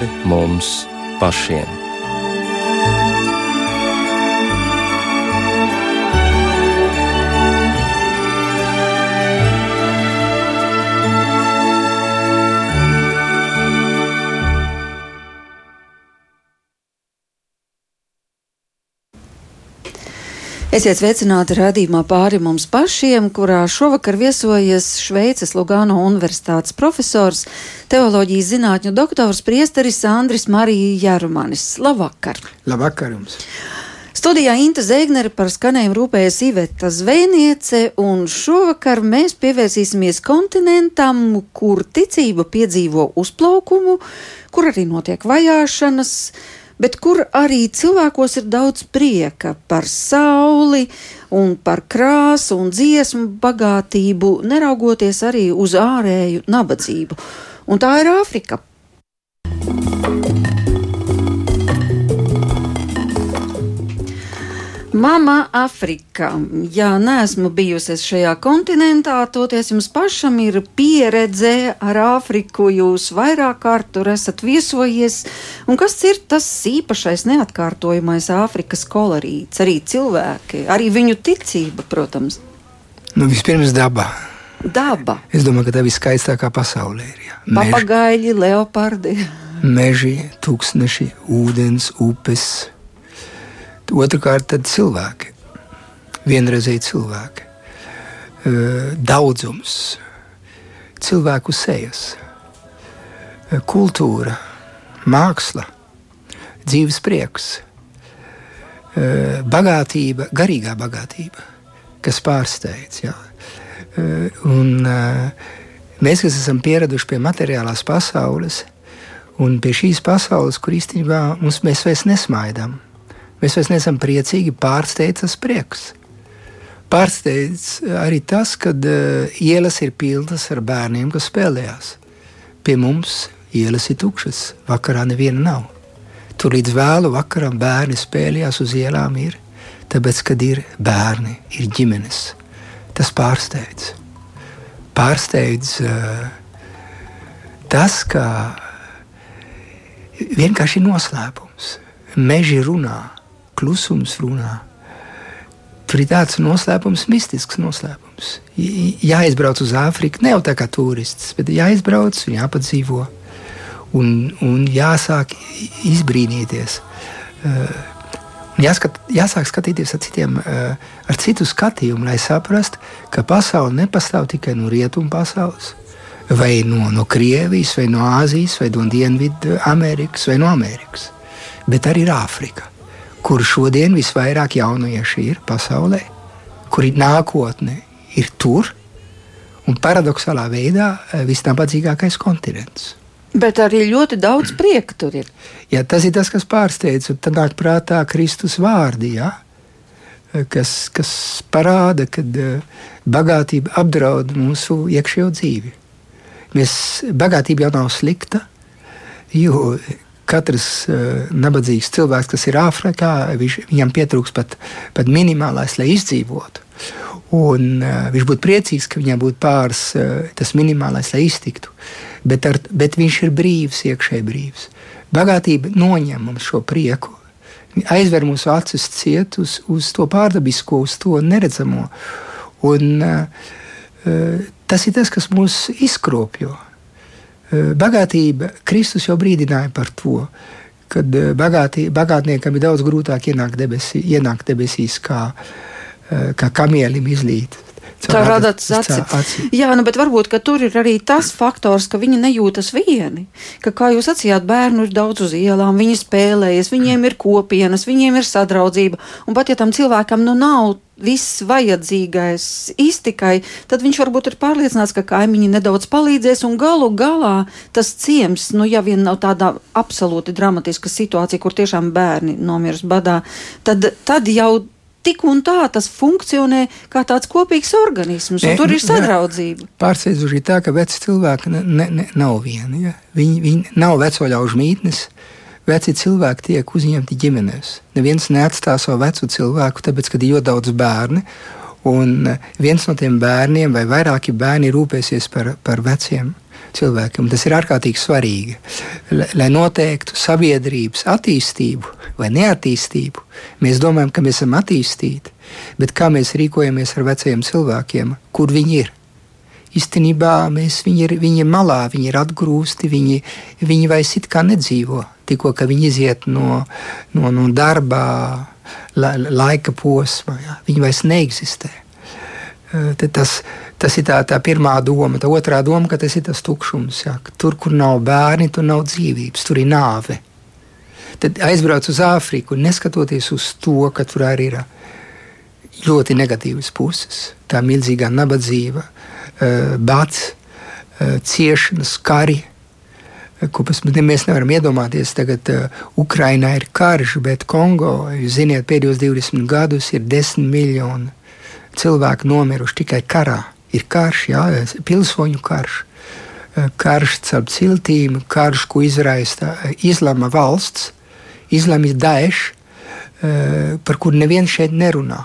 pāri mums pašiem. Esiet sveicināti radījumā pāri mums pašiem, kurā šovakar viesojas Šveices Lugano Universitātes profesors, teoloģijas zinātņu doktors priesteris Andris Marija Jarumanis. Labvakar! Labvakar jums! Studijā Inta Zēgnere par skanējumu rūpējas Iveta Zvejniece, un šovakar mēs pievērsīsimies kontinentam, kur ticība piedzīvo uzplaukumu, kur arī notiek vajāšanas, bet kur arī cilvēkos ir daudz prieka par sauli un par krāsu un dziesmu bagātību, neraugoties arī uz ārēju nabadzību. Un tā ir Āfrika. Mama Afrika. Jā, neesmu bijusi šajā kontinentā, toties jums pašam ir pieredze ar Āfriku. Jūs vairāk kārt tur esat viesojies. Un kas ir tas īpašais, neatkārtojamais Āfrikas kolorīts? Arī cilvēki, arī viņu ticība, protams. Nu, vispirms daba. Daba. Es domāju, ka tā viskaistākā pasaulē ir. Jā. Papagaļi, leopardi. Meži, tūkstneši, ūdens, upes Otrakārt, tad cilvēki, vienreizēji cilvēki, daudzums, cilvēku sejas, kultūra, māksla, dzīves prieks, bagātība, garīgā bagātība, kas pārsteidz. Ja? Un, mēs, kas esam pieraduši pie materiālās pasaules, un pie šīs pasaules, kur īstenībā mums, mēs vairs nesmaidām Mēs vairs neesam priecīgi, pārsteidz tas prieks. Pārsteidz arī tas, ka uh, ielas ir pilnas ar bērniem, kas spēlējās. Pie mums ielas ir tukšas, vakarā neviena nav. Tur līdz vēlu vakaram bērni spēlējās uz ielām, ir, tāpēc, kad ir bērni, ir ģimenes. Tas pārsteidz. Pārsteidz uh, tas, ka vienkārši noslēpums. Meži runā, klusums runā. Tur ir tāds noslēpums, mistisks noslēpums. Jāizbrauc uz Āfriku, ne jau tā kā turists, bet jāizbrauc un jāpadzīvo. Un, un jāsāk izbrīnīties. Uh, jāskat, jāsāk skatīties ar, citiem, uh, ar citu skatījumu, lai saprastu, ka pasaule nepastāv tikai no rietumu pasaules, vai no, no Krievijas, vai no Āzijas, vai no Dienvidu Amerikas, vai no Amerikas, bet arī ir Āfrika kur šodien visvairāk jaunieši ir pasaulē, kur ir nākotne, ir tur un paradoxālā veidā eh, visnabadzīgākais kontinents. Bet arī ļoti daudz prieka tur ir. Jā, tas ir tas, kas pārsteidz. Tad nāk prātā Kristus vārdi, ja? kas, kas parāda, ka eh, bagātība apdraud mūsu iekšējo dzīvi. Mēs, bagātība jau nav slikta, jo katrs uh, nabadzīgs cilvēks, kas ir Āfrikā, viņš, viņam pietrūks pat, pat minimālais, lai izdzīvotu. Un, uh, viņš būtu priecīgs, ka viņam būtu pāris uh, tas minimālais, lai iztiktu. Bet, ar, bet viņš ir brīvs, iekšēji brīvs. Bagātība noņem mums šo prieku, aizver mūsu acis ciet uz, uz to pārdabisko, uz to neredzamo. Un, uh, tas ir tas, kas mūs izkropļo. Bagātība, Kristus jau brīdināja par to, ka eh, bagātī, bagātniekam ir daudz grūtāk ienākt, debesī, ienākt debesīs, kā, kā kamielim izlīt. Tā rada aci. Jā, nu, bet varbūt tur ir arī tas faktors, ka viņi nejūtas vieni. Ka, kā jūs sacījāt, bērnu ir daudz uz ielām, viņi spēlējas, viņiem ir kopienas, viņiem ir sadraudzība. Un pat ja tam cilvēkam nu nav viss vajadzīgais iztikai, tad viņš varbūt ir pārliecināts, ka kaimiņi nedaudz palīdzēs, un galu galā tas ciems, nu, ja vien nav tāda absolūti dramatiska situācija, kur tiešām bērni nomirst badā, tad, tad jau tik un tā tas funkcionē kā tāds kopīgs organisms, un ne, tur ir sadraudzība. Pārsteidzoši ir tā, ka veci cilvēki ne, ne, ne, nav vieni. Ja? Viņi, viņi nav veco ļaužu mītnes. Veci cilvēki tiek uzņemti ģimenēs. Neviens neatstāj savu vecu cilvēku, tāpēc, ka ir ļoti daudz bērnu. Un viens no tiem bērniem, vai vairāki bērni, rūpēsies par, par veciem, cilvēkiem. Tas ir ārkārtīgi svarīgi, lai noteiktu sabiedrības attīstību vai neattīstību. Mēs domājam, ka mēs esam attīstīti, bet kā mēs rīkojamies ar vecajiem cilvēkiem, kur viņi ir? Īstenībā mēs, viņi, ir, viņi ir malā, viņi ir atgrūsti, viņi, viņi vairs it kā nedzīvo. Tikko viņi iziet no, no, no darba, la, laika posma, ja, viņi vairs neeksistē. Tas, tas ir tā, tā pirmā doma. Tā otrā doma, ka tas ir tas tukšums. Ja, tur, kur nav bērni, tur nav dzīvības, tur ir nāve. Tad aizbrauc uz Āfriku, neskatoties uz to, ka tur arī ir ļoti negatīvas puses. Tā milzīgā nabadzība, Eh, bats, eh, ciešanas, kari. Ko mēs nevaram iedomāties. Tagad uh, Ukrainā ir karš, bet Kongo, jūs zināt, pēdējos 20 gadus ir 10 miljoni cilvēku nomiruši tikai karā. Ir karš, jā, pilsoņu karš. Karš caur ciltīm, karš, ko izraisa Islama valsts, Islāmas Daesh, par kuru neviens šeit nerunā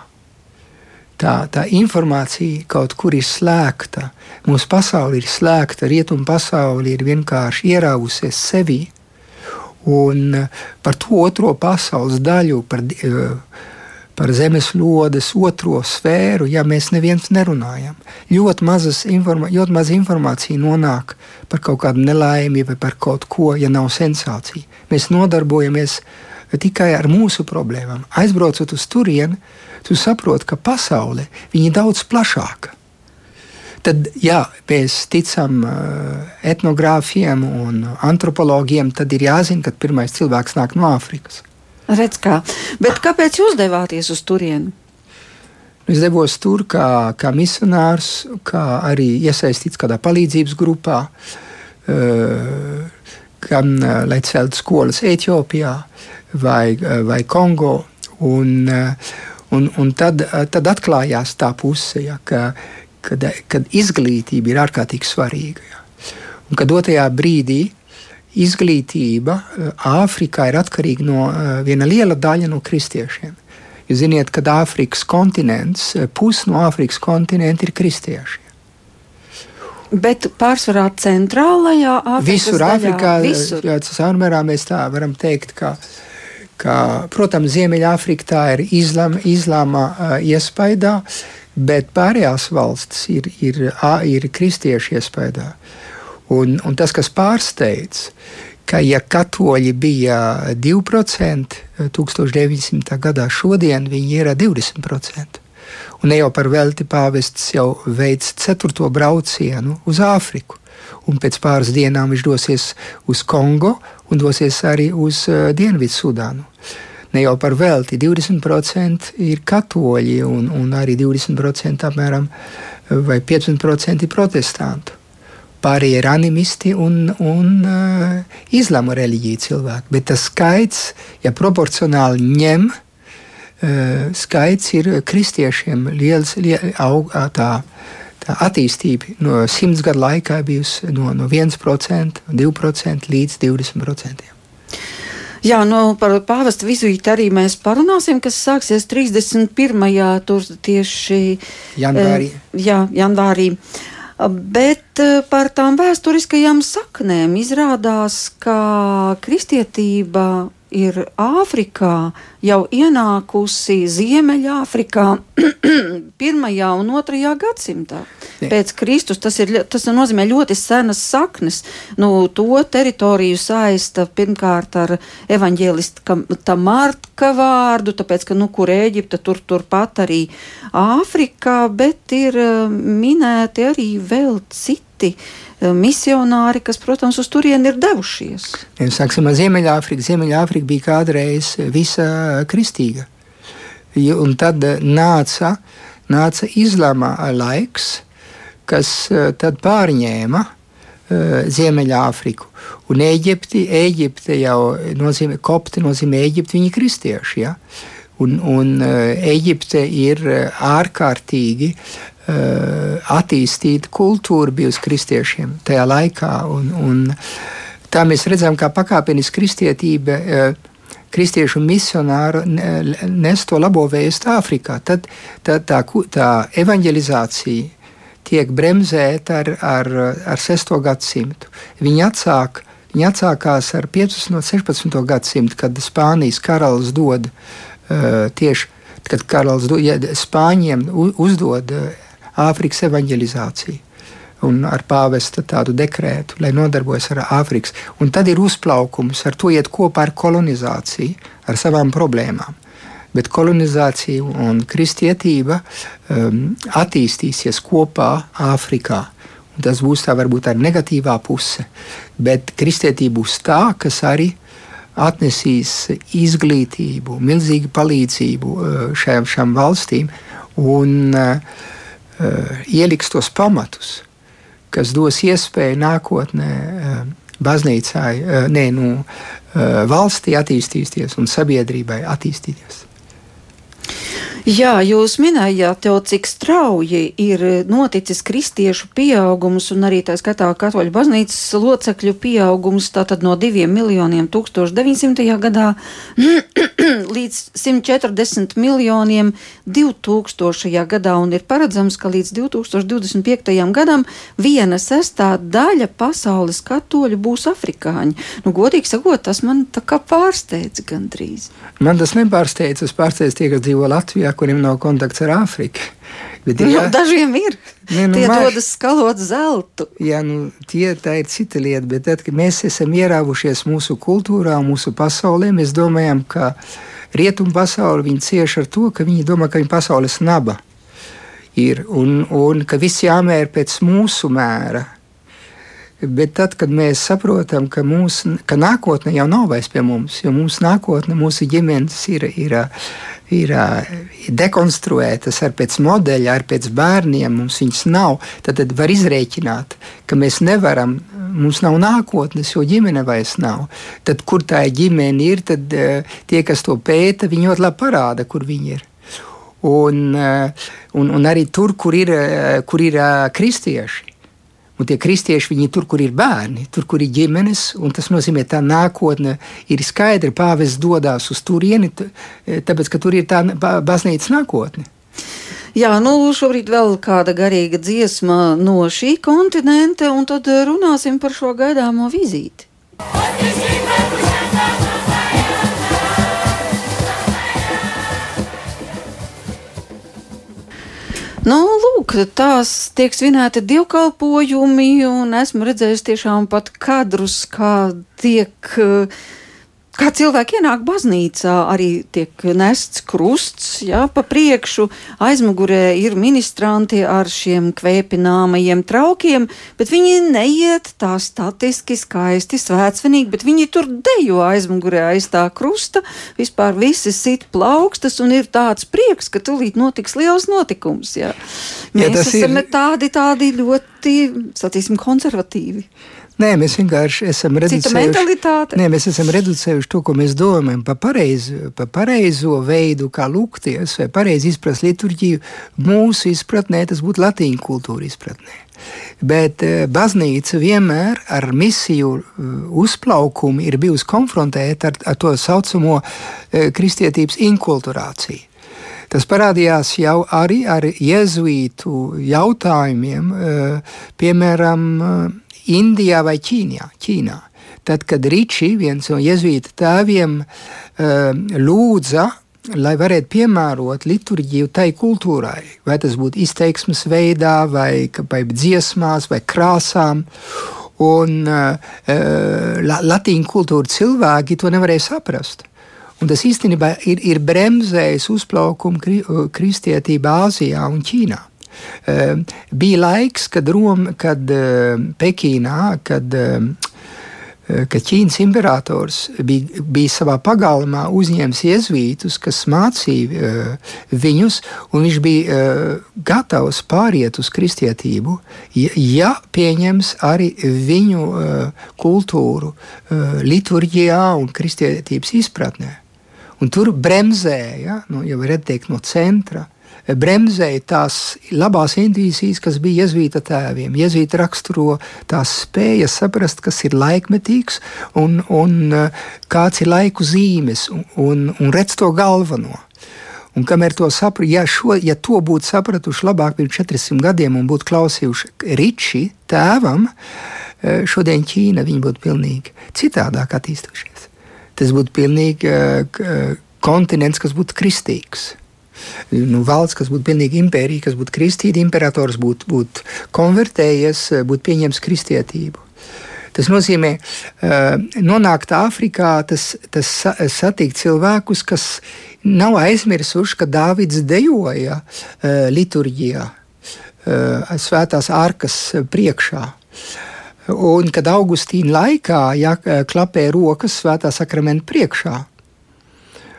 tā, tā informācija kaut kur ir slēgta. Mūsu pasaule ir slēgta, rietumu pasaule ir vienkārši ieraugusies sevi. Un eh, par to otro pasaules daļu, par, eh, par zemeslodes otro sfēru, ja mēs neviens nerunājam. Ļoti, informa ļoti maz informācija nonāk par kaut kādu nelaimi vai par kaut ko, ja nav sensācija. Mēs nodarbojamies tikai ar mūsu problēmām. Aizbraucot uz turieni, tu saproti, ka pasaule ir daudz plašāka. Tad, ja mēs ticam uh, etnogrāfiem un antropologiem, tad ir jāzina, ka pirmais cilvēks nāk no Āfrikas. Redz kā. Bet kāpēc jūs devāties uz turieni? Es devos tur kā, kā misionārs, kā arī iesaistīts kādā palīdzības grupā, uh, gan uh, lai celtu skolas Etiopijā vai, uh, vai Kongo. Un, uh, Un, un tad, tad atklājās tā puse, ja, ka, kad, kad izglītība ir ārkārtīgi svarīga. Ja. Un kad otrajā brīdī izglītība Āfrikā ir atkarīga no viena liela daļa no kristiešiem. Jūs zināt, ka Āfrikas kontinents, pusi no Āfrikas kontinenta ir kristieši. Bet pārsvarā centrālajā Āfrikā. Visur Āfrikā, visur. Samērā mēs tā varam teikt, ka uh, ka, protams, Ziemeļāfrika tā ir izlama, izlama uh, iespaidā, bet pārējās valstis ir, ir, ir kristiešu iespaidā. Un, un tas, kas pārsteidz, ka ja katoļi bija 2% 1900. gadā, šodien viņi ir 20%. Un ne jau par velti pāvests jau veids ceturto braucienu uz Āfriku un pēc pāris dienām viņš dosies uz Kongo un dosies arī uz uh, Dienvidu-Sudānu. Ne jau par velti 20% ir katoļi un, un arī 20% apmēram vai 15% ir protestantu. Pārējie ir animisti un, un uh, islāma reliģija cilvēki. Bet tas skaits, ja proporcionāli ņem, uh, skaits ir kristiešiem liels, liel, aug, tā, tā attīstība no simts gadu laikā bijusi no, no 1%, 2% līdz 20%. Jā, nu, par pāvesta vizīti arī mēs parunāsim, kas sāksies 31. tur tieši janvārī. E, jā, janvārī. Bet eh, par tām vēsturiskajām saknēm izrādās, ka kristietība ir Āfrikā jau ienākusi Ziemeļāfrikā pirmajā un otrajā gadsimtā. Jā. Pēc Kristus tas, ir, tas nozīmē ļoti senas saknes. Nu, to teritoriju saista pirmkārt ar evaņģēlista Marka vārdu, tāpēc, ka, nu, kur Ēģipta, tur turpat arī Āfrikā, bet ir eh, minēti arī vēl citi Eh, misionāri, kas, protams, uz turieni ir devušies. Sāksim ar Ziemeļāfriku. Ziemeļāfrika bija kādreiz visa kristīga. Un tad nāca, nāca islāma laiks, kas eh, tad pārņēma Ziemeļāfriku. Un Eģipti, Eģipte jau nozīmē, kopti nozīmē Eģipti, viņi ir kristieši. Ja? Un, un Eģipte ir ārkārtīgi Eh, attīstīta kultūra bijusi kristiešiem tajā laikā. Un, un tā mēs redzam, kā pakāpeniski kristietība. Eh, kristiešu misionāri nes to labo vēstu Āfrikā. Tad tā, tā, tā evanģelizācija, tiek bremzēta ar, ar, ar 6. gadsimtu. Viņi atsāk Viņi atsākās ar 15. un 16. gadsimtu, kad Spānijas karalis dod uh, tieši kad karalis dod, ja, Spāņiem uzdod uh, Āfrikas evanģelizāciju. Un ar pāvesta tādu dekrētu, lai nodarbojas ar Āfrikas. Un tad ir uzplaukums, ar to iet kopā ar kolonizāciju, ar savām problēmām. Bet kolonizācija un kristietība um, attīstīsies kopā Āfrikā. Tas būs tā varbūt tā negatīvā puse, bet kristietība būs tā, kas arī atnesīs izglītību, milzīgu palīdzību uh, šajām, valstīm un uh, ieliks tos pamatus, kas dos iespēju nākotnē uh, baznīcai, uh, nē, nu, valstī attīstīties un sabiedrībai attīstīties. Jā, jūs minējāt jau, cik strauji ir noticis kristiešu pieaugums un arī tā skatā katoļu baznīcas locekļu pieaugums tātad no 2 miljoniem 1900. gadā līdz 140 miljoniem 2000. gadā un ir paredzams, ka līdz 2025. gadam viena sestā daļa pasaules katoļu būs afrikāņi. Nu, godīgi sakot, tas man tā kā pārsteidz gandrīz. Man tas nepārsteidz, es pārsteidz tie, kas dzīvo Latvijā kuriem nav kontakts ar Āfriku. Bet, nu, jā, dažiem ir. Ne, nu, tie māš, dodas skalot zeltu. Jā, nu, tie, tā ir cita lieta. Bet tad, kad mēs esam ierāvušies mūsu kultūrā, mūsu pasaulē, mēs domājam, ka rietumu pasauli viņi cieš ar to, ka viņi domā, ka viņa pasaules naba ir un, un ka viss jāmēr pēc mūsu mēra. Bet tad, kad mēs saprotam, ka, mūs, ka nākotne jau nav vairs pie mums, jo mūsu nākotne, mūsu ģimenes ir, ir, ir, ir dekonstruētas ar pēc modeļa, ar pēc bērniem, mums viņas nav, tad, tad var izrēķināt, ka mēs nevaram, mums nav nākotnes, jo ģimene vairs nav. Tad, kur tā ģimene ir, tad tie, kas to pēta, viņi ļoti labi parāda, kur viņi ir. Un, un, un arī tur, kur ir, kur ir kristieši Un tie kristieši, viņi tur, kur ir bērni, tur, kur ir ģimenes, un tas nozīmē, ka tā nākotne ir skaidra. Pāvests dodas uz turieni, tāpēc, ka tur ir tā baznīcas nākotne. Jā, nu šobrīd vēl kāda garīga dziesma no šī kontinenta, un tad runāsim par šo gaidāmo vizīti. Nu, lūk, tās tiek svinēti dievkalpojumi, un esmu redzējis tiešām pat kadrus, kā tiek uh, Kā cilvēki ienāk baznīcā, arī tiek nests krusts, jā, pa priekšu, aizmugurē ir ministranti ar šiem kvēpināmajiem traukiem, bet viņi neiet tā statiski skaisti svētsvinīgi, bet viņi tur dejo aizmugurē aiz tā krusta, vispār visi sit plaukstas un ir tāds prieks, ka tūlīt notiks liels notikums, jā. Mēs jā, esam ir... tādi, tādi ļoti, sacīsim, konservatīvi. Nē, mēs vienkārši esam reducējuši, nē, mēs esam reducējuši to, ko mēs domājam par pareizo, pa pareizo veidu, kā lūgties, vai pareizi izprast liturģiju. Mūsu izpratnē tas būtu latīņu kultūra izpratnē. Bet uh, baznīca vienmēr ar misiju uh, uzplaukumu ir bijusi konfrontēta ar, ar to saucamo uh, kristietības inkulturāciju. Tas parādījās jau arī ar jēzuītu jautājumiem, piemēram, Indijā vai Ķīnijā, Ķīnā. Tad, kad Ričī, viens no jēzuīta tēviem, uh, lūdza, lai varētu piemērot liturģiju tai kultūrai, vai tas būtu izteiksmes veidā, vai, vai dziesmās, vai krāsām. Un uh, la, latīņu kultūra cilvēki to nevarēja saprast. Un tas īstenībā ir, ir bremzējis uzplaukumu kri, kristietībā Āzijā un Ķīnā. Ehm, bija laiks, kad, Rom, kad ehm, Pekīnā, kad, ehm, kad Ķīnas imperators bija, bija savā pagalmā uzņēmis jēzuītus, kas mācīja viņus, un viņš bija gatavs pāriet uz kristietību, ja, pieņems arī viņu kultūru liturģijā un kristietības izpratnē. Un tur bremzēja, nu, jau teikt, no centra bremzēja tās labās indīzijas, kas bija jēzuīta tēviem. Jēzuīta raksturo tās spējas saprast, kas ir laikmetīgs un, un kāds ir laiku zīmes, un, un redz to galveno. Un kamēr to sapratu, ja, šo, ja to būtu sapratuši labāk pirms 400 gadiem un būtu klausījuši Riči tēvam, e, šodien Ķīna būtu pilnīgi citādāk attīstījušies. Tas būtu pilnīgi uh, kontinents, kas būtu kristīgs. Nu, valsts, kas būtu pilnīgi impērija, kas būtu kristīga, imperators būtu būt konvertējies, būtu pieņēmis kristietību. Tas nozīmē, uh, nonākt Āfrikā, tas, tas satikt cilvēkus, kas nav aizmirsuši, ka Dāvids dejoja uh, liturģijā, svētās ārkas priekšā. Un kad Augustīna laikā ja, klapē rokas svētā sakramenta priekšā.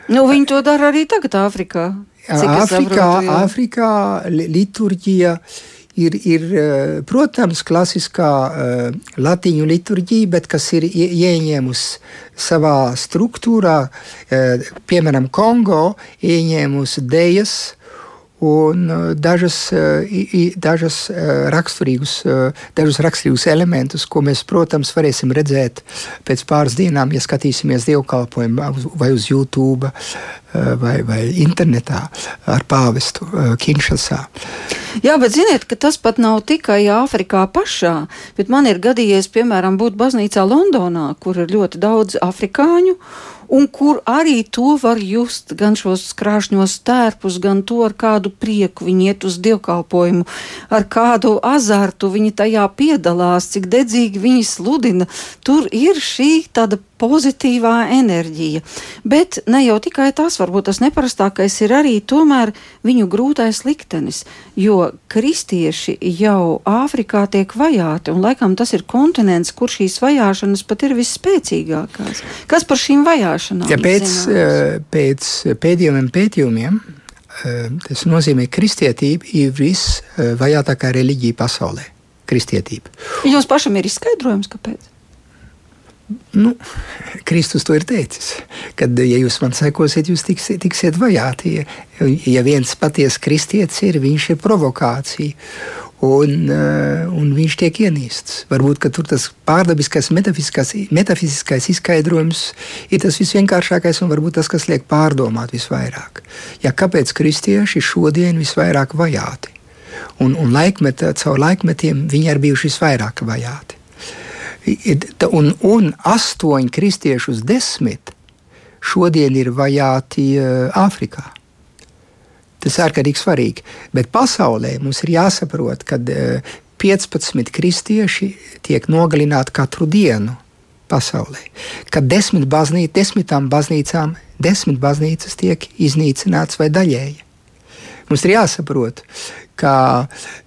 Nu, viņi to dara arī tagad, Āfrikā. Āfrikā, Āfrikā liturģija ir, ir, eh, protams, klasiskā uh, latīņu liturģija, bet kas ir ieņēmusi savā struktūrā, uh, piemēram, Kongo, ieņēmusi dejas un dažas, dažas raksturīgus, dažus raksturīgus elementus, ko mēs, protams, varēsim redzēt pēc pāris dienām, ja skatīsimies dievkalpojumu vai uz YouTube vai, vai internetā ar pāvestu Kinšasā. Jā, bet ziniet, ka tas pat nav tikai Āfrikā pašā, bet man ir gadījies, piemēram, būt baznīcā Londonā, kur ir ļoti daudz afrikāņu un kur arī to var just, gan šos krāšņos tērpus, gan to ar kādu prieku viņi iet uz dievkalpojumu, ar kādu azartu viņi tajā piedalās, cik dedzīgi viņi sludina. Tur ir šī tāda pozitīvā enerģija. Bet ne jau tikai tas, varbūt tas neparastākais ir arī tomēr viņu grūtais liktenis, jo kristieši jau Āfrikā tiek vajāti, un laikam tas ir kontinents, kur šīs vajāšanas pat ir visspēcīgākās. Kas par šīm vajāšanām? Ja pēc, zināmas. Eh, pēc pēdējiem pētījumiem eh, tas nozīmē, ka kristietība ir visvajātākā reliģija pasaulē. Kristietība. Jums pašam ir izskaidrojums, kāpēc? Nu, Kristus to ir teicis, ka, ja jūs man sekosiet, jūs tiksiet, tiksiet vajāti. Ja viens patiesa kristietis ir, viņš ir provokācija un, uh, un viņš tiek ienīsts. Varbūt tur tas pārdabiskais, metafiziskais izskaidrojums ir tas visvienkāršākais un varbūt tas, kas liek pārdomāt visvairāk. Ja kāpēc kristieši šodien visvairāk vajāti? Un, un laikmet, caur laikmetiem viņi ir bijuši visvairāk vajāti. Un, un astoņi kristieši uz desmit šodien ir vajāti Āfrikā. Tas ir ārkārtīgi svarīgi. Bet pasaulē mums ir jāsaprot, ka 15 eh, kristieši tiek nogalināti katru dienu pasaulē. Kad desmit baznīca, desmitām baznīcām, desmit baznīcas tiek iznīcināts vai daļēji. Mums ir jāsaprot, ka,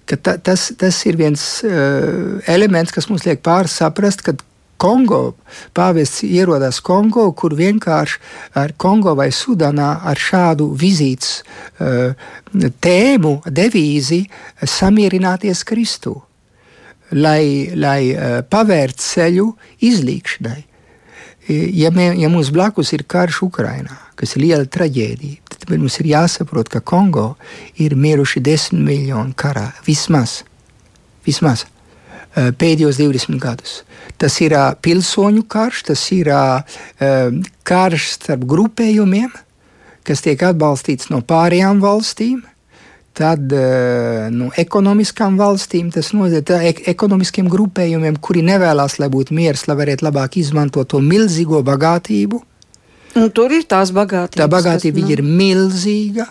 ka ta, tas, tas ir viens uh, elements, kas mums liek pāris saprast, ka Kongo. Pāvests ierodas Kongo, kur vienkārši ar Kongo vai Sudanā ar šādu vizītes uh, tēmu, devīzi samierināties Kristu, lai, lai uh, pavērtu ceļu izlīkšanai. Ja, mē, ja mums blakus ir karš Ukrajinā, kas ir liela traģēdija, tad mums ir jāsaprot, ka Kongo ir miruši desmit miljoni karā vismaz. vismaz. Pēdējos 20 gadus. Tas ir eh, pilsoņu karš, tas ir eh, karš starp grupējumiem, kas tiek atbalstīts no pārējām valstīm. Tad no ekonomiskām valstīm, tas nozīmē ek ekonomiskiem grupējumiem, kuri nevēlas, lai būtu miers, lai varētu labāk izmantot to milzīgo bagātību. Un tur ir tās bagātības. Tā bagātība kas, nu... ir milzīga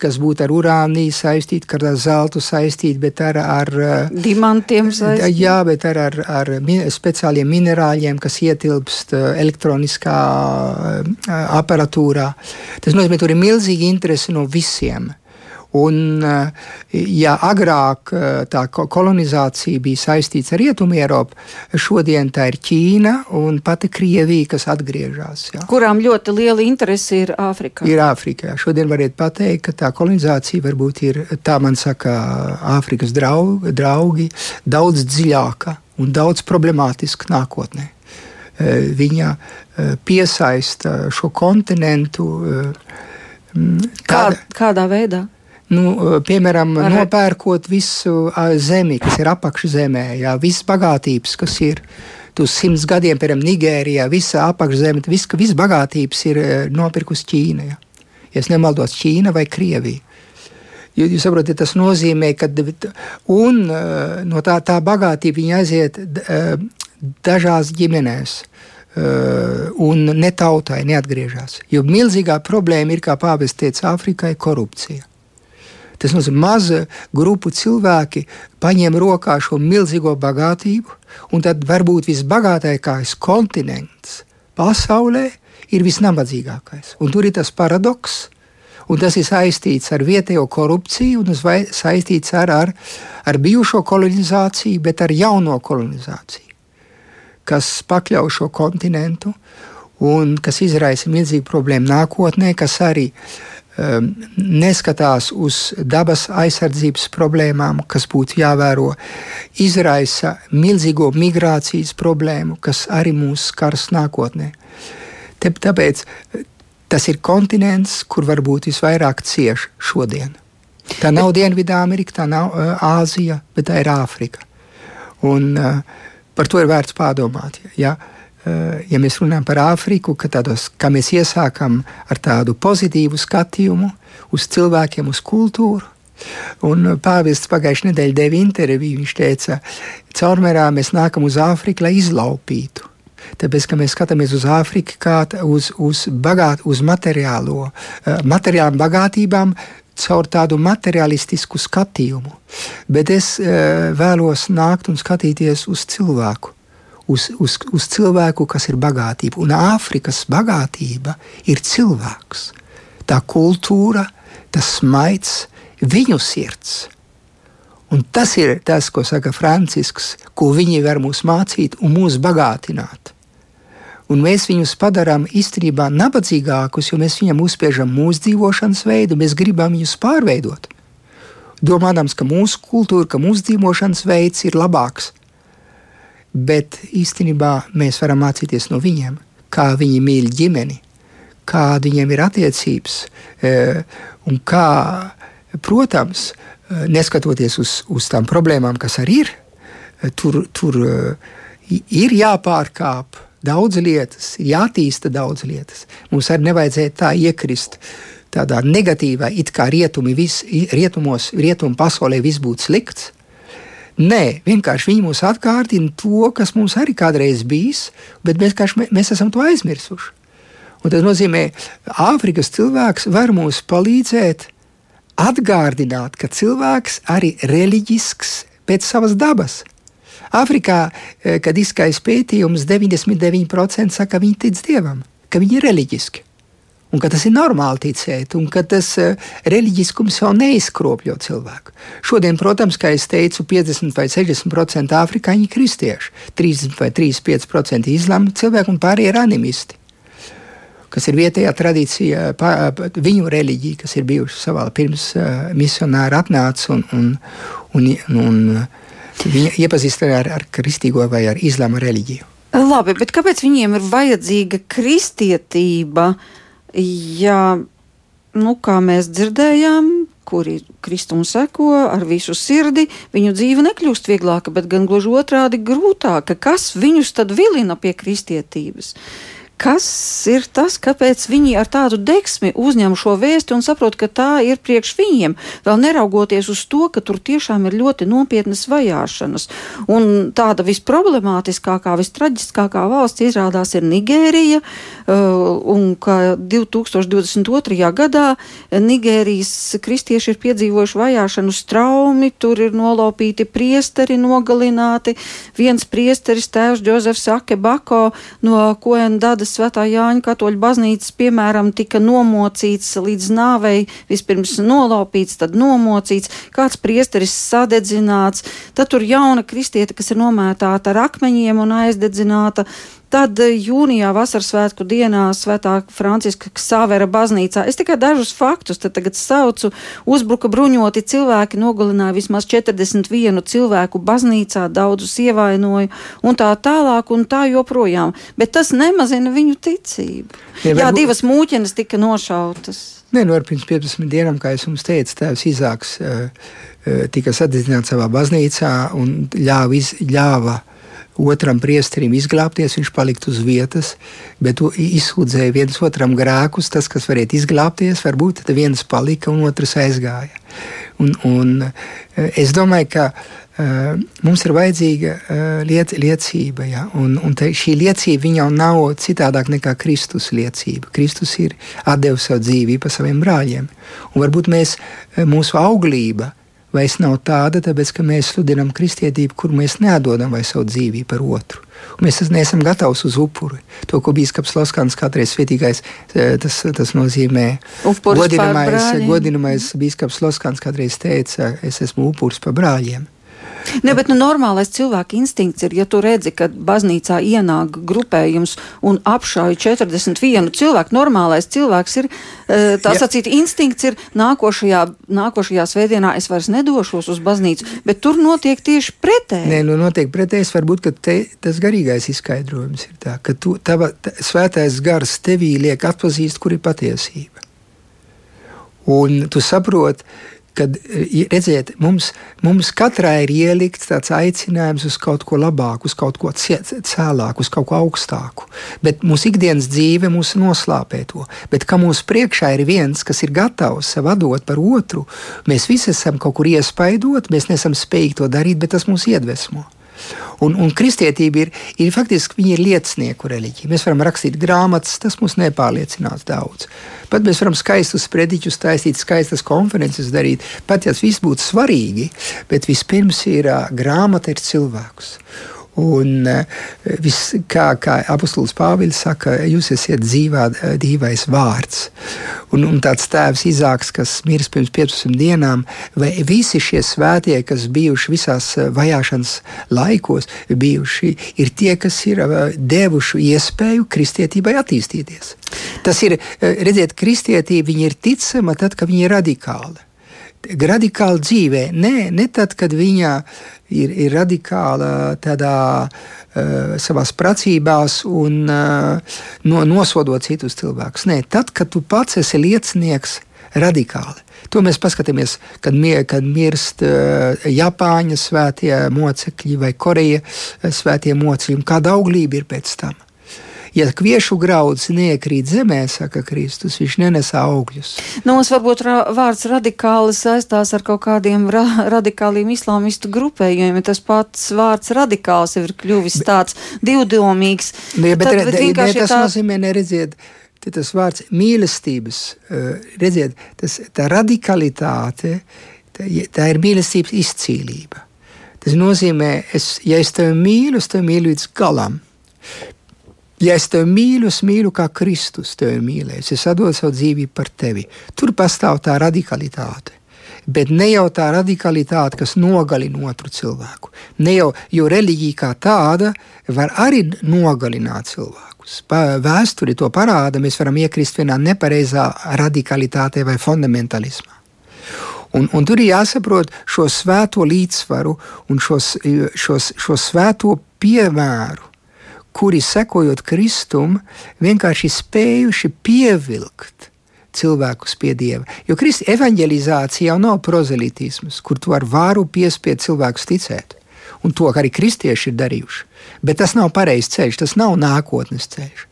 kas būtu ar urāniju saistīta, ar zeltu saistīta, bet ar, ar dimantiem saistīta. Jā, bet ar, ar, ar speciāliem minerāļiem, kas ietilpst elektroniskā aparatūrā. Tas nozīmē, ka tur ir milzīga interese no visiem. Un, eh, ja agrāk eh, tā kolonizācija bija saistīta ar Rietumu Eiropu, šodien tā ir Ķīna un pati Krievija, kas atgriežas. Kurām ļoti liela interese ir Āfrikā? Ir Āfrikā. Šodien varētu pateikt, ka tā kolonizācija varbūt ir, tā man saka, Āfrikas draugi, draugi daudz dziļāka un daudz problemātiska nākotnē. Eh, viņa piesaista šo kontinentu. Kādā, kādā veidā? Nu, piemēram, Ar... nopērkot visu zemi, kas ir apakšzemē, jā, visas bagātības, kas ir uz simts gadiem, piemēram, Nigērijā, visa apakšzeme, viss vis bagātības ir nopirkusi Ķīna. Jā. ja nemaldos, Ķīna vai Krievija. Jūs saprotat, tas nozīmē, ka un, no tā, tā bagātība aiziet dažās ģimenēs. Un ne tautai neatgriežas. Jo milzīgā problēma ir, kā pāvests teica, Āfrikai - korupcija. Tas nozīmē, ka maza grupa cilvēki paņem rokā šo milzīgo bagātību, un tad varbūt visbagātākais kontinents pasaulē ir visnabadzīgākais. Un tur ir tas paradoks, un tas ir saistīts ar vietējo korupciju, un tas saistīts ar, ar, ar bijušo kolonizāciju, bet ar jauno kolonizāciju, kas pakļauj šo kontinentu un kas izraisa milzīgu problēmu nākotnē, kas arī um, neskatās uz dabas aizsardzības problēmām, kas būtu jāvēro, izraisa milzīgo migrācijas problēmu, kas arī mūs skars nākotnē. Tāpēc tas ir kontinents, kur varbūt visvairāk cieš šodien. Tā nav Dienvidamerika, tā nav uh, Āzija, bet tā ir Āfrika. Un, uh, par to ir vērts pārdomāt. Ja, uh, ja mēs runājam par Āfriku, tādos, kā mēs iesākam ar tādu pozitīvu skatījumu uz cilvēkiem, uz kultūru. Un pāvests pagājušajā nedēļā deva interviju. Viņš teica, caurmērā mēs nākam uz Āfriku, lai izlaupītu. Tāpēc, ka mēs skatāmies uz Āfriku kā uz, uz, bagāt, uz materiālo, uh, materiālām bagātībām, caur tādu materialistisku skatījumu. Bet es vēlos nākt un skatīties uz cilvēku. Uz, uz, uz cilvēku, kas ir bagātība. Un Āfrikas bagātība ir cilvēks. Tā kultūra, tas smaids, viņu sirds. Un tas ir tas, ko saka Francisks, ko viņi var mums mācīt un mūs bagātināt un mēs viņus padarām īstenībā nabadzīgākus, jo mēs viņam uzspiežam mūsu dzīvošanas veidu, mēs gribam viņus pārveidot. Domājams, ka mūsu kultūra, ka mūsu dzīvošanas veids ir labāks. Bet īstenībā mēs varam mācīties no viņiem, kā viņi mīl ģimeni, kāda viņiem ir attiecības, e, un kā, protams, e, neskatoties uz, uz tām problēmām, kas arī ir, e, tur, tur ir jāpārkāp daudz lietas, jātīsta daudz lietas. Mums arī nevajadzētu tā iekrist tādā negatīvā, it kā rietumi vis, rietumos, rietumu pasaulē viss būtu slikts. Nē, vienkārši viņi mūs atgādina to, kas mums arī kādreiz bijis, bet mēs, mēs, mēs esam to aizmirsuši. Un tas nozīmē, ka Āfrikas cilvēks var mums palīdzēt atgādināt, ka cilvēks arī reliģisks pēc savas dabas Āfrikā, eh, kad izskaidrs pētījums, 99% saka, ka viņi tic dievam, ka viņi ir reliģiski. Un ka tas ir normāli ticēt, un ka tas uh, reliģiskums jau neizkropļo cilvēku. Šodien, protams, kā jau teicu, 50 vai 60% afrikāņi ir kristieši, 30 vai 35% islāma cilvēki un pārējie ir animisti. Kas ir vietējā tradīcija, pā, viņu reliģija, kas ir bijuši savā pirms uh, misionāri atnāca un, un, un, un, un Viņa iepazīstina ar, ar kristīgo vai ar islāma reliģiju. Labi, bet kāpēc viņiem ir vajadzīga kristietība, ja, nu, kā mēs dzirdējām, kuri kristumu seko ar visu sirdi, viņu dzīve nekļūst vieglāka, bet gan gluži otrādi grūtāka. Kas viņus tad vilina pie kristietības? Uh, Kas ir tas, kāpēc viņi ar tādu deksmi uzņem šo vēstu un saprot, ka tā ir priekš viņiem, vēl neraugoties uz to, ka tur tiešām ir ļoti nopietnas vajāšanas. Un tāda visproblemātiskākā, vistraģiskākā valsts izrādās ir Nigērija, uh, un ka 2022. gadā Nigērijas kristieši ir piedzīvojuši vajāšanu straumi, tur ir nolaupīti priesteri, nogalināti. Viens priesteris, tēvs Džozefs Akebako no Koendada Rīgas Svētā Jāņa katoļu baznīcas, piemēram, tika nomocīts līdz nāvei, vispirms nolaupīts, tad nomocīts, kāds priesteris sadedzināts, tad tur jauna kristieta, kas ir nomētāta ar akmeņiem un aizdedzināta. Tad eh, jūnijā vasaras svētku dienā Svētā Franciska Savera baznīcā. Es tikai dažus faktus te tagad saucu. Uzbruka bruņoti cilvēki, nogalināja vismaz 41 cilvēku baznīcā, daudzus ievainoja un tā tālāk un tā joprojām. Bet tas nemazina viņu ticību. Ja, Jā, divas mūķenes tika nošautas. Nē, nu, pirms 15 dienām, kā es jums teicu, tēvs Izāks uh, uh, tika sadedzināts savā baznīcā un ļāva, iz, ļāva otram priesterim izglābties, viņš paliktu uz vietas, bet izsūdzēja viens otram grēkus. Tas, kas varētu izglābties, varbūt viens palika un otrs aizgāja. Un, un eh, es domāju, ka uh, mums ir vajadzīga uh, liec, liecība, ja? un, un te, šī liecība jau nav citādāk nekā Kristus liecība. Kristus ir devis savu dzīvību par saviem brāļiem, un varbūt mēs, mūsu auglība vairs nav tāda, tāpēc ka mēs sludinām kristietību, kur mēs neatdodam vai savu dzīvību par otru. Un mēs neesam gatavi uz upuri. To, ko Bīskaps Laskans kādreiz svētīgais, eh, tas, tas nozīmē godinamais, godinamais Bīskaps Laskans kādreiz teica, es esmu upuris par brāļiem. Ne, bet nu, normālais cilvēka instinkts ir, ja tu redzi, ka baznīcā ienāk grupējums un apšauj 41 cilvēku. Normālais cilvēks ir, eh, tā sacīt, instinkts ir nākošajā, nākošajā svētdienā es vairs nedošos uz baznīcu, bet tur notiek tieši pretēji. Nē, nu notiek pretējs, varbūt, ka te, tas garīgais izskaidrojums ir tā, ka tu, tava, tā, svētais gars tevī liek atpazīst, kur ir patiesība. Un tu saproti, kad redziet, mums, mums katrai ir ielikts tāds aicinājums uz kaut ko labāku, uz kaut ko cēlāku, uz kaut ko augstāku. Bet mūsu ikdienas dzīve mūs noslāpē to. Bet kā mūsu priekšā ir viens, kas ir gatavs sev dot par otru, mēs visi esam kaut kur iespaidot, mēs nesam spējīgi to darīt, bet tas mūs iedvesmo. Un, un kristietība ir, ir faktiski ir liecinieku reliģija. Mēs varam rakstīt grāmatas, tas mums nepārliecinās daudz. Pat mēs varam skaistus prediķus taisīt, skaistas konferences darīt, pat ja tas viss būtu svarīgi, bet vispirms ir grāmata ir cilvēks. Un eh, vis, kā, kā apustulis Pāvils saka, jūs esat dzīvā, dzīvais vārds. Un, un tāds tēvs Izāks, kas miris pirms 15 dienām, vai visi šie svētie, kas bijuši visās eh, vajāšanas laikos, bijuši, ir tie, kas ir devuši iespēju kristietībai attīstīties. Tas ir, redziet, kristietība ir ticama tad, kad viņa ir radikāla radikāli dzīvē. Nē, ne tad, kad viņa ir, ir radikāla tādā uh, savās pracībās un uh, no, nosodot citus cilvēkus. Nē, tad, kad tu pats esi liecinieks radikāli. To mēs paskatāmies, kad, mie, kad mirst uh, Japāņu svētie mocekļi vai Korejas svētie mocekļi, un kāda auglība ir pēc tam. Ja kviešu grauds neiekrīt zemē, saka Kristus, viņš nenes augļus. Nu, mums varbūt ra vārds radikāli saistās ar kaut kādiem ra radikāliem islāmistu grupējumiem. Tas pats vārds radikāls ir kļuvis tāds divdomīgs. Nu, ja, bet, Tad, bet ne, tas tā... nozīmē neredziet tas vārds mīlestības, uh, redziet, tas, tā radikalitāte, tā, tā ir mīlestības izcīlība. Tas nozīmē, es, ja es tevi mīlu, es tevi mīlu līdz galam. Ja es tevi mīlu, es mīlu kā Kristus tevi mīlēs, es atdodu savu dzīvību par tevi. Tur pastāv tā radikalitāte. Bet ne jau tā radikalitāte, kas nogalina otru cilvēku. Ne jau, jo reliģija kā tāda var arī nogalināt cilvēkus. Vēsture to parāda, mēs varam iekrist vienā nepareizā radikalitātē vai fundamentālismā. Un, un tur ir jāsaprot šo svēto līdzsvaru un šos, šos, šo svēto piemēru kuri sekojot Kristum, vienkārši spējuši pievilkt cilvēkus pie Dieva. Jo Kristus evanģelizācija jau nav prozelitisms, kur tu ar vāru piespied cilvēkus ticēt. Un to arī kristieši ir darījuši. Bet tas nav pareizs ceļš, tas nav nākotnes ceļš.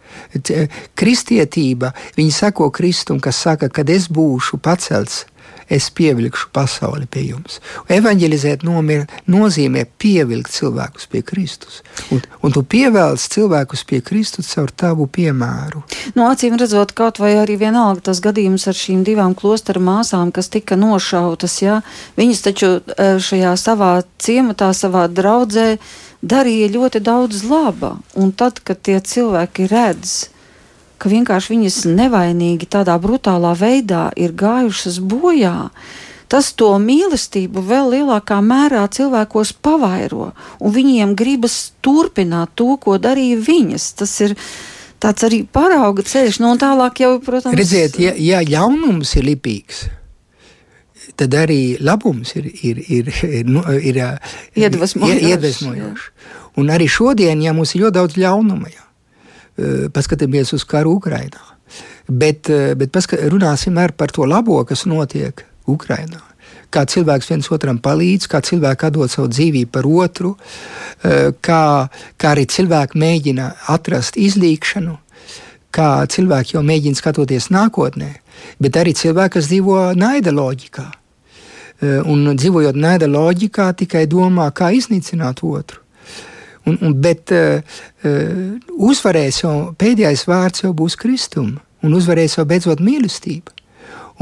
Kristietība, viņi sako Kristum, kas saka, kad es būšu pacelts es pievilkšu pasauli pie jums. Evangelizēt nomir, nozīmē pievilkt cilvēkus pie Kristus. Un, un tu pievelc cilvēkus pie Kristus caur tavu piemēru. No acīm redzot, kaut vai arī vienalga tas gadījums ar šīm divām klostera māsām, kas tika nošautas, jā, viņas taču e, šajā savā ciematā, savā draudzē darīja ļoti daudz laba. Un tad, kad tie cilvēki redz, ka vienkārši viņas nevainīgi tādā brutālā veidā ir gājušas bojā. Tas to mīlestību vēl lielākā mērā cilvēkos pavairo, un viņiem gribas turpināt to, ko darīja viņas. Tas ir tāds arī parauga ceļš, nu, un tālāk jau, protams, redziet, ja, ja jaunums ir lipīgs. Tad arī labums ir, ir, ir, ir, nu, ir, iedvesmojošs. Un arī šodien, ja mums ir ļoti daudz ļaunuma, jā, paskatāmies uz karu Ukrajinā. Bet, eh, bet paska, runāsim arī par to labo, kas notiek Ukrajinā. kā cilvēks viens otram palīdz, kā cilvēks atdod savu dzīvību par otru, kā, kā arī cilvēki mēģina atrast izlīkšanu, kā cilvēki jau mēģina skatoties nākotnē, bet arī cilvēki, kas dzīvo naida loģikā. Un dzīvojot naida loģikā, tikai domā, kā iznīcināt otru. Un, un, bet uh, uzvarēs jau pēdējais vārds jau būs kristuma, un uzvarēs jau beidzot mīlestība.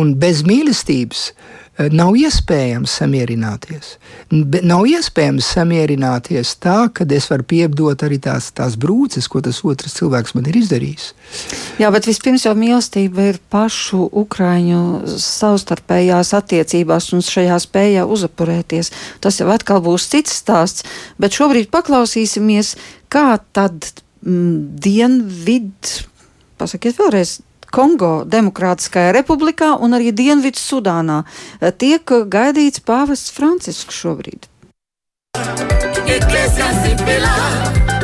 Un bez mīlestības Eh, nav iespējams samierināties. Nav iespējams samierināties tā, ka es varu piedot arī tās, tās brūces, ko tas otrs cilvēks man ir izdarījis. Jā, bet vispirms jau mīlestība ir pašu ukraiņu savstarpējās attiecībās un šajā spējā uzapurēties. Tas jau atkal būs cits stāsts, bet šobrīd paklausīsimies, kā tad mm, dienvid, pasakiet vēlreiz, Kongo Demokrātiskajā republikā un arī Dienvidu Sudānā tiek gaidīts pāvests Francisks šobrīd. Iglesia sipela,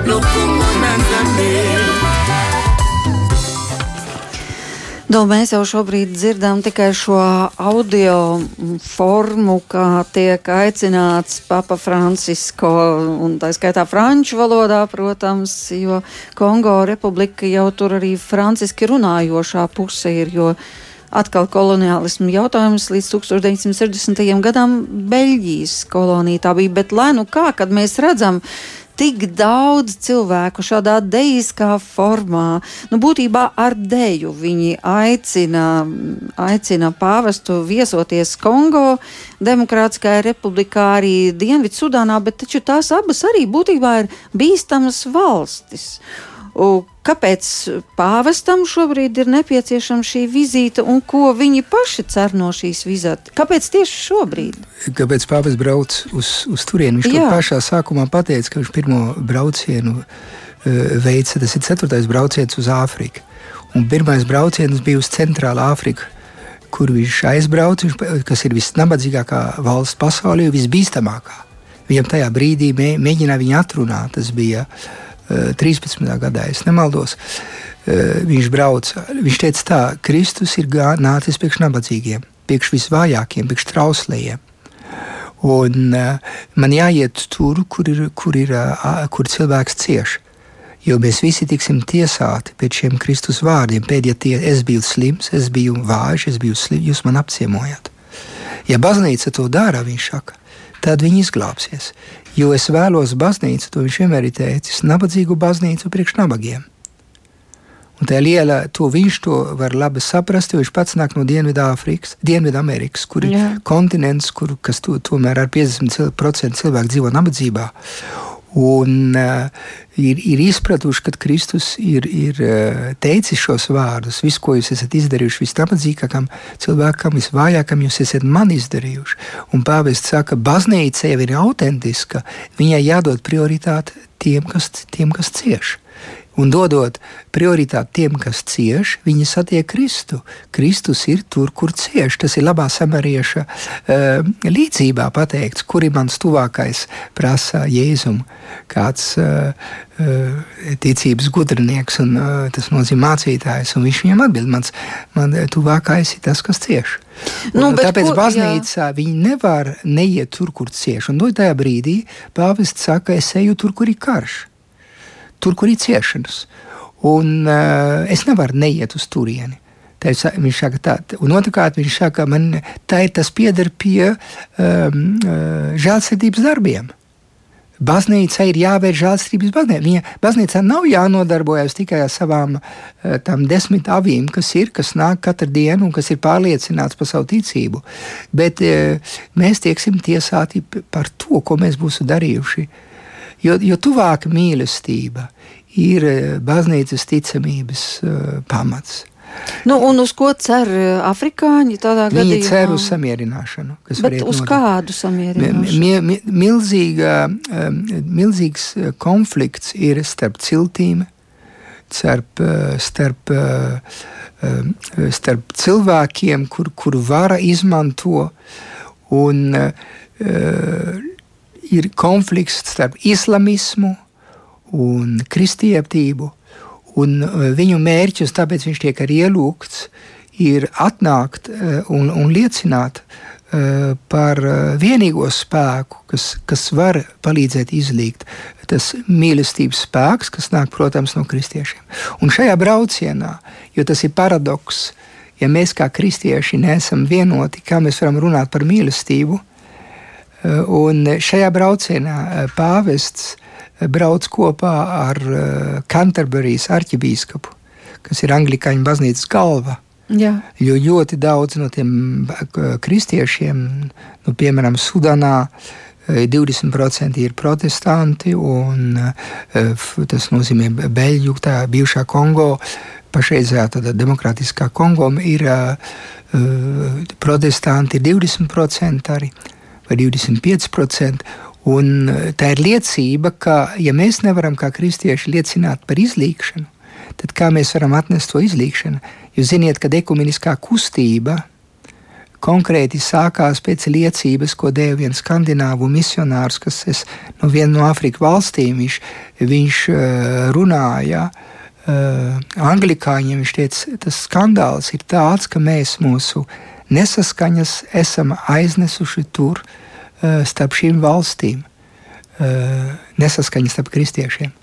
lokumona Nu, mēs jau šobrīd dzirdam tikai šo audio formu, kā tiek aicināts Papa Francisko, un tā skaitā franču valodā, protams, jo Kongo republika jau tur arī franciski runājošā puse ir, jo atkal koloniālismu jautājums līdz 1960. gadam Beļģijas kolonija tā bija, bet lai nu kā, kad mēs redzam, tik daudz cilvēku šādā dejiskā formā. Nu, būtībā ar deju viņi aicina, aicina pāvestu viesoties Kongo, Demokrātiskajā republikā, arī Dienvidsudānā, bet taču tās abas arī būtībā ir bīstamas valstis. Kāpēc pāvestam šobrīd ir nepieciešama šī vizīte un ko viņi paši cer no šīs vizītes? Kāpēc tieši šobrīd? Kāpēc pāvests brauc uz, uz turieni? Viņš Jā. to pašā sākumā pateica, ka viņš pirmo braucienu uh, veica, tas ir ceturtais brauciens uz Āfriku. Un pirmais brauciens bija uz Centrālā Āfriku, kur viņš aizbrauca, kas ir visnabadzīgākā valsts pasaulē, visbīstamākā. Viņam tajā brīdī mē, mēģināja viņu atrunāt. Tas bija uh, 13. gadā, ja nemaldos. Eh, viņš brauca. Viņš teica, tā, Kristus ir nācis priekš nabadzīgiem, priekš visvājākiem, priekš trauslējiem. Un uh, man jāiet tur, kur ir, kur ir kur cilvēks cieš. Jo mēs visi tiksim tiesāti pēc šiem Kristus vārdiem. Pēdējie tie, es biju slims, es biju vājš, es biju slims, jūs man apciemojat. Ja baznīca to dara, viņš saka, tad viņi izglābsies. Jo es vēlos baznīcu, to viņš vienmēr ir teicis, nabadzīgu baznīcu priekš nabagiem. Un tā liela, to viņš to var labi saprast, jo viņš pats nāk no Dienvidāfrikas, Dienvidamerikas, kur ir kontinents, kur, kas to, tomēr ar 50% cilvēku dzīvo nabadzībā un uh, ir, ir izpratuši, ka Kristus ir, ir uh, teicis šos vārdus. Visu, ko jūs esat izdarījuši visnabadzīgākam cilvēkam, visvājākam, jūs esat man izdarījuši. Un pāvests saka, ka baznīca jau ir autentiska, viņai jādod prioritāte tiem, kas, tiem, kas cieši un dodot prioritāti tiem, kas cieš, viņi satiek Kristu. Kristus ir tur, kur cieš. Tas ir labā samarieša uh, līdzībā pateikts, kur ir mans tuvākais, prasa Jēzum. Kāds uh, uh, ticības gudrinieks, un uh, tas nozīmē mācītājs, un viņš viņam atbild, mans man tuvākais ir tas, kas cieš. Nu, tāpēc ko, baznīcā jā. viņi nevar neiet tur, kur cieš. Un tajā brīdī pāvests saka, es eju tur, kur ir karš tur, kur ir ciešanas. Un uh, es nevaru neiet uz turieni. Tā viņš saka, tā, un otrkārt viņš saka, man tā ir tas pieder pie um, uh, žēlsirdības darbiem. Baznīca ir jāvērš žēlstības baznīca. Viņa baznīcā nav jānodarbojas tikai ar savām uh, tam desmit avīm, kas ir, kas nāk katru dienu un kas ir pārliecināts par savu ticību. Bet mēs tieksim tiesāti par to, ko mēs būsim darījuši uh, Jo, jo tuvāk mīlestība ir eh, baznīcas ticamības uh, pamats. Nu, un uz ko cer eh, afrikāņi tādā gadījumā? Viņi cer uz samierināšanu. Bet uz notiek. kādu samierināšanu? Mi, mi, milzīga, milzīgs konflikts ir starp ciltīm, starp, starp, starp cilvēkiem, kur, kur vara izmanto un ir konflikts starp islamismu un kristietību. Un e, viņu mērķis, tāpēc viņš tiek arī ielūgts, ir atnākt e, un, un liecināt par vienīgo spēku, kas, kas var palīdzēt izlīgt. Tas mīlestības spēks, kas nāk, protams, no kristiešiem. Un šajā braucienā, jo tas ir paradoks, ja mēs kā kristieši neesam vienoti, kā mēs varam runāt par mīlestību, un šajā braucienā pāvests brauc kopā ar Canterbury's arķibīskapu, kas ir Anglikāņu baznīcas galva Jā. Jo ļoti daudz no tiem kristiešiem, nu, piemēram, Sudānā, 20% ir protestanti, un tas nozīmē Beļģu, tā bijušā Kongo, pašreizējā demokrātiskā Kongo ir protestanti 20% arī, vai 25%. Un tā ir liecība, ka, ja mēs nevaram kā kristieši liecināt par izlīkšanu, tad kā mēs varam atnest to izlīkšanu? Jūs zināt, ka ekumeniskā kustība konkrēti sākās pēc liecības, ko deva viens skandināvu misionārs, kas es, no viena no Afrikas valstīm viņš, viņš runāja. Uh, anglikāņiem viņš teica, tas skandāls ir tāds, ka mēs mūsu nesaskaņas esam aiznesuši tur uh, starp šīm valstīm, uh, nesaskaņas starp kristiešiem.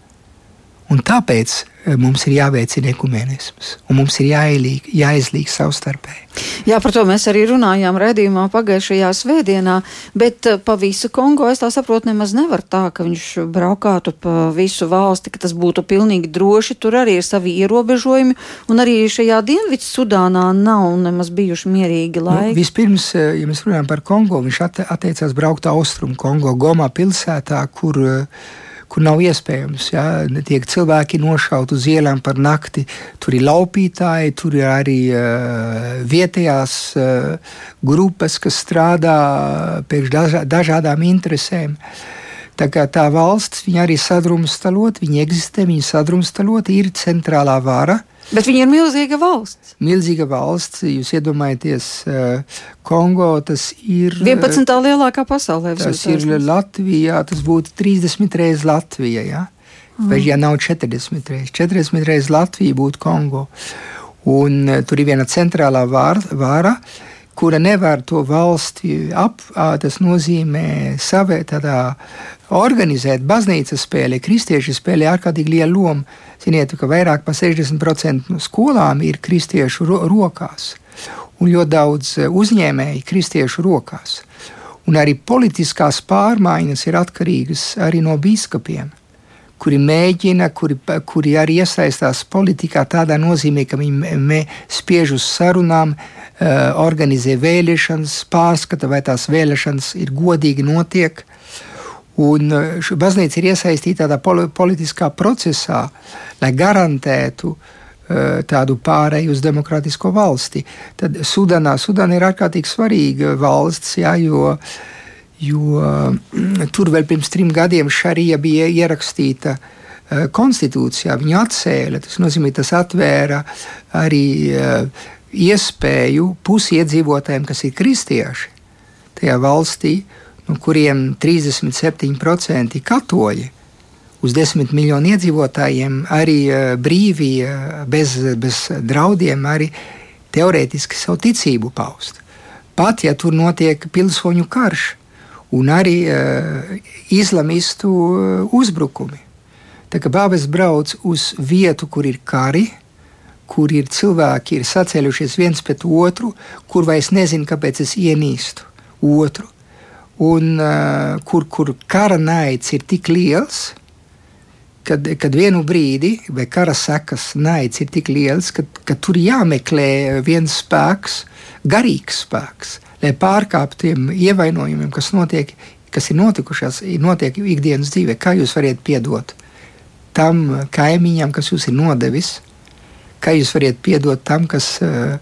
Un tāpēc e, mums ir jāveicina ekumenisms, un mums ir jāielīg, jāizlīg savstarpēji. Jā, par to mēs arī runājām redzījumā pagājušajā svētdienā, bet e, pa visu Kongo es tā saprotu, nemaz nevar tā, ka viņš braukātu pa visu valsti, ka tas būtu pilnīgi droši. Tur arī ir savi ierobežojumi, un arī šajā Dienvidu Sudānā nav nemaz bijuši mierīgi nu, laiki. Nu, vispirms, e, ja mēs runājam par Kongo, viņš atteicās braukt austrumu Kongo, Gomā pilsētā, kur uh, kur nav iespējams. Ja? Tiek cilvēki nošauti uz ielām par nakti, tur ir laupītāji, tur ir arī uh, vietējās uh, grupas, kas strādā pēc dažā, dažādām interesēm. Tā kā tā valsts arī sadrumstalot, viņa eksistē, viņa sadrumstalot, ir centrālā vara. Bet viņa ir milzīga valsts. Milzīga valsts, jūs iedomājaties, uh, Kongo tas ir. 11. Uh, lielākā pasaulē. Tas ir Latvijā, tas būtu 30 reizes Latvija. Ja? Mm. Vai ja nav 40 reizes? 40 reizes Latvija būtu Kongo. Un uh, tur ir viena centrālā vāra. vāra kura nevar to valsti ap, tas nozīmē savē tādā organizēt baznīcas spēli, kristieši spēlē ārkārtīgi lielu lomu. Ziniet, ka vairāk par 60% no skolām ir kristiešu ro rokās, un ļoti daudz e, uzņēmēji kristiešu rokās. Un arī politiskās pārmaiņas ir atkarīgas arī no biskupiem, kuri mēģina, kuri, kuri arī iesaistās politikā tādā nozīmē, ka viņi spiež uz sarunām, e, organizē vēlēšanas, pārskata, vai tās vēlēšanas ir godīgi notiek. Un eh, baznīca ir iesaistīta tādā politiskā procesā, lai garantētu uh, tādu pārēju uz demokrātisko valsti. Tad Sudanā, Sudana ir ārkārtīgi svarīga valsts, jā, jo, jo uh, tur vēl pirms trim gadiem šarija bija ierakstīta uh, konstitūcijā. Viņa atcēla, tas nozīmē, tas atvēra arī iespēju pusiedzīvotājiem, kas ir kristieši tajā valstī, no kuriem 37% katoļi. Uz desmit miljonu iedzīvotājiem arī eh, brīvi, eh, bez, bez draudiem, arī teorētiski savu ticību paust. Pat ja tur notiek pilsoņu karš un arī uh, islamistu uzbrukumi. Tā kā bābes brauc uz vietu, kur ir kari, kur ir cilvēki, ir sacēlušies viens pret otru, kur vairs nezinu, kāpēc es ienīstu otru un uh, kur, kur kara naids ir tik liels, kad, kad vienu brīdi, vai kara sekas naids ir tik liels, ka, ka tur jāmeklē viens spēks, garīgs spēks, lai pārkāptu tiem ievainojumiem, kas notiek, kas ir notikušās, notiek ikdienas dzīvē. Kā jūs varat piedot tam kaimiņam, kas jūs ir nodevis? Kā jūs varat piedot tam, kas uh,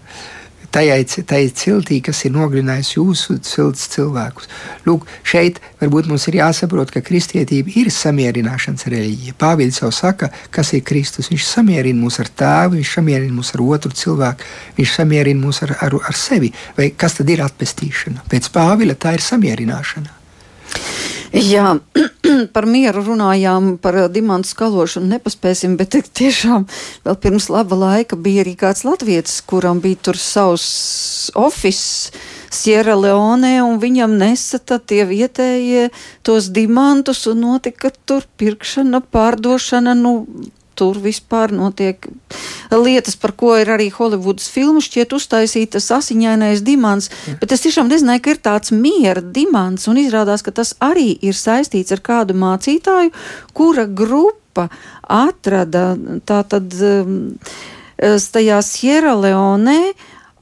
tajai, tajai ciltī, kas ir nogalinājusi jūsu cilts cilvēkus. Lūk, šeit varbūt mums ir jāsaprot, ka kristietība ir samierināšanas reliģija. Pāvils jau saka, kas ir Kristus. Viņš samierina mūs ar tēvu, viņš samierina mūs ar otru cilvēku, viņš samierina mūs ar, ar, ar sevi. Vai kas tad ir atpestīšana? Pēc Pāvila tā ir samierināšana. Jā, par mieru runājām, par dimantu skalošanu nepaspēsim, bet tiešām vēl pirms laba laika bija arī kāds latviečs, kuram bija tur savs oficiāls Sierra Leone, un viņam nesata tie vietējie tos dimantus, un notika tur pirkšana, pārdošana, nu, tur vispār notiek lietas, par ko ir arī Holivudas filmu šķiet uztaisītas asiņainais dimants, ja. bet es tiešām nezināju, ka ir tāds miera dimants, un izrādās, ka tas arī ir saistīts ar kādu mācītāju, kura grupa atrada tātad um, tajā Sierra Leone,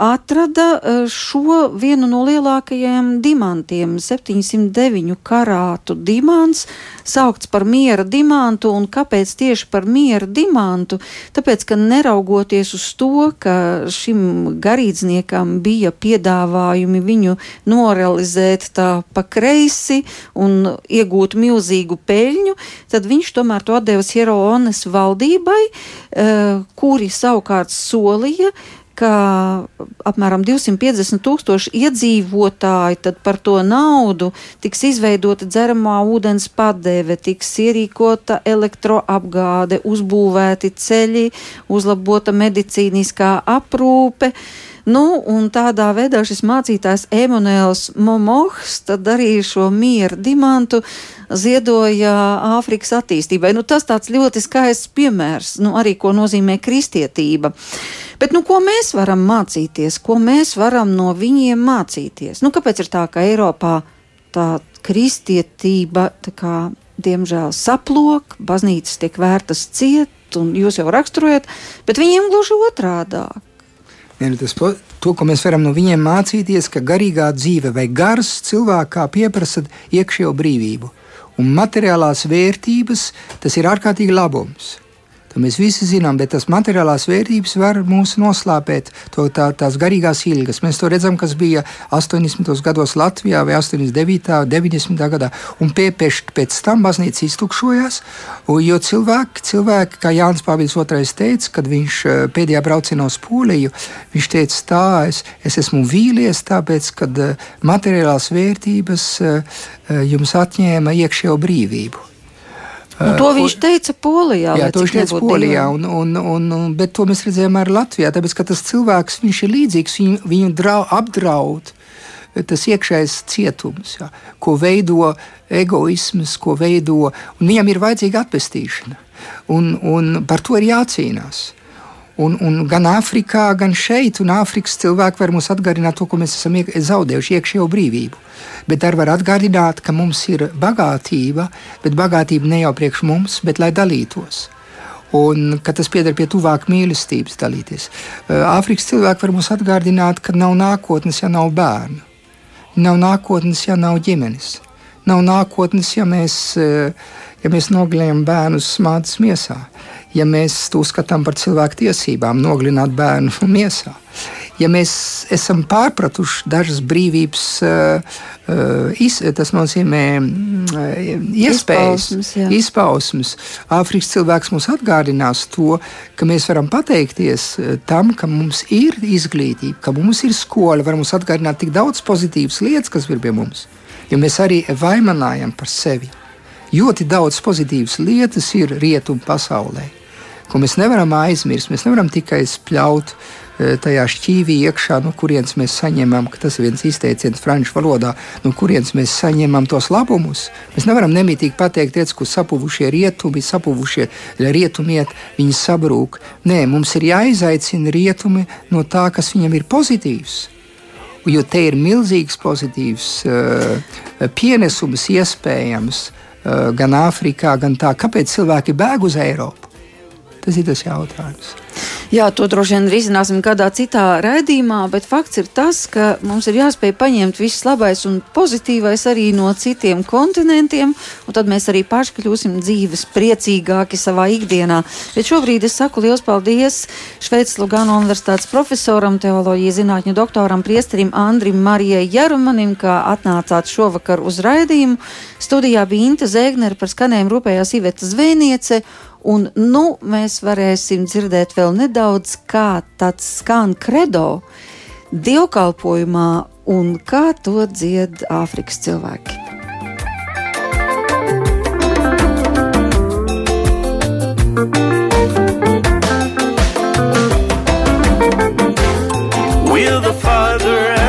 atrada eh, šo vienu no lielākajiem dimantiem, 709 karātu dimants, saukts par miera dimantu. Un kāpēc tieši par miera dimantu? Tāpēc, ka neraugoties uz to, ka šim garīdzniekam bija piedāvājumi viņu norealizēt tā pa kreisi un iegūt milzīgu peļņu, tad viņš tomēr to atdeva Sieronas valdībai, eh, kuri savukārt solīja, ka apmēram 250 tūkstoši iedzīvotāji par to naudu tiks izveidota dzeramā ūdens padeve, tiks ierīkota elektroapgāde, uzbūvēti ceļi, uzlabota medicīniskā aprūpe. Nu, un tādā veidā šis mācītājs Emanuēls Momohs tad arī šo mieru dimantu ziedoja Āfrikas attīstībai. Nu, tas tāds ļoti skaists piemērs, nu, arī ko nozīmē kristietība. Bet nu, ko mēs varam mācīties, ko mēs varam no viņiem mācīties? Nu, kāpēc ir tā, ka Eiropā tā kristietība, tā kā, diemžēl, saplok, baznīcas tiek vērtas ciet, un jūs jau raksturojat, bet viņiem gluži otrādāk. Nu tas, to, ko mēs varam no viņiem mācīties, ka garīgā dzīve vai gars cilvēkā pieprasa iekšējo brīvību. Un materiālās vērtības tas ir ārkārtīgi labums. To mēs visi zinām, bet tas materiālās vērtības var mūs noslēpēt, to, tā, tās garīgās ilgas. Mēs to redzam, kas bija 80. gados Latvijā vai 89. un 90. gadā. Un pēkšņi pēc tam baznīca iztukšojās, jo cilvēki, cilvēki kā Jānis Pāvils II teica, kad viņš eh, pēdējā braucienā uz Poliju, viņš teica tā, es, es esmu vīlies, tāpēc, ka eh, materiālās vērtības eh, jums atņēma iekšējo brīvību. Un to viņš teica Polijā. Jā, to viņš teica Polijā, un, un, un, un, bet to mēs redzējām arī Latvijā, tāpēc, ka tas cilvēks, viņš ir līdzīgs, viņu, viņu drau, apdraud tas iekšējais cietums, jā, ko veido egoisms, ko veido, un viņam ir vajadzīga atpestīšana, un, un par to ir jācīnās. Un, un gan Āfrikā, gan šeit, un Āfrikas cilvēki var mums atgādināt to, ko mēs esam zaudējuši, iekšējo brīvību. Bet arī var atgādināt, ka mums ir bagātība, bet bagātība ne jau priekš mums, bet lai dalītos. Un ka tas pieder pie tuvāk mīlestības dalīties. Āfrikas cilvēki var mums atgādināt, ka nav nākotnes, ja nav bērnu. Nav nākotnes, ja nav ģimenes. Nav nākotnes, ja mēs, ja mēs nogalinām bērnus smādas miesā ja mēs to uzskatām par cilvēku tiesībām, nogalināt bērnu miesā. Ja mēs esam pārpratuši dažas brīvības, uh, tas nozīmē uh, iespējas, izpausmes, jā. izpausmes. Āfrikas cilvēks mums atgādinās to, ka mēs varam pateikties tam, ka mums ir izglītība, ka mums ir skola, var mums atgādināt tik daudz pozitīvas lietas, kas ir pie mums. Jo mēs arī vaimanājam par sevi. Ļoti daudz pozitīvas lietas ir rietumu pasaulē ko mēs nevaram aizmirst. Mēs nevaram tikai spļaut e, tajā šķīvī iekšā, no kurienes mēs saņemam, tas ir viens izteiciens franču valodā, no kurienes mēs saņemam tos labumus. Mēs nevaram nemitīgi pateikt, tiec, ka sapuvušie rietumi, sapuvušie rietumiet, viņi sabrūk. Nē, mums ir jāizaicina rietumi no tā, kas viņam ir pozitīvs. Jo te ir milzīgs pozitīvs uh, pienesums iespējams uh, gan Āfrikā, gan tā, kāpēc cilvēki bēg uz Eiropu. Tas ir tas jautājums. Jā, to droši vien risināsim kādā citā raidījumā, bet fakts ir tas, ka mums ir jāspēj paņemt viss labais un pozitīvais arī no citiem kontinentiem, un tad mēs arī paši kļūsim dzīves priecīgāki savā ikdienā. Bet šobrīd es saku liels paldies Šveices Lugano universitātes profesoram, teoloģijas zinātņu doktoram, priesterim Andrim Marijai Jarumanim, kā atnācāt šovakar uz raidījumu. Studijā bija Inta Zēgnere par skanējumu rūpējās Iveta Zvēniece. Un nu, mēs varēsim dzirdēt vēl nedaudz, kā tāds skan kredo dievkalpojumā un kā to dzied Āfrikas cilvēki. Will the Father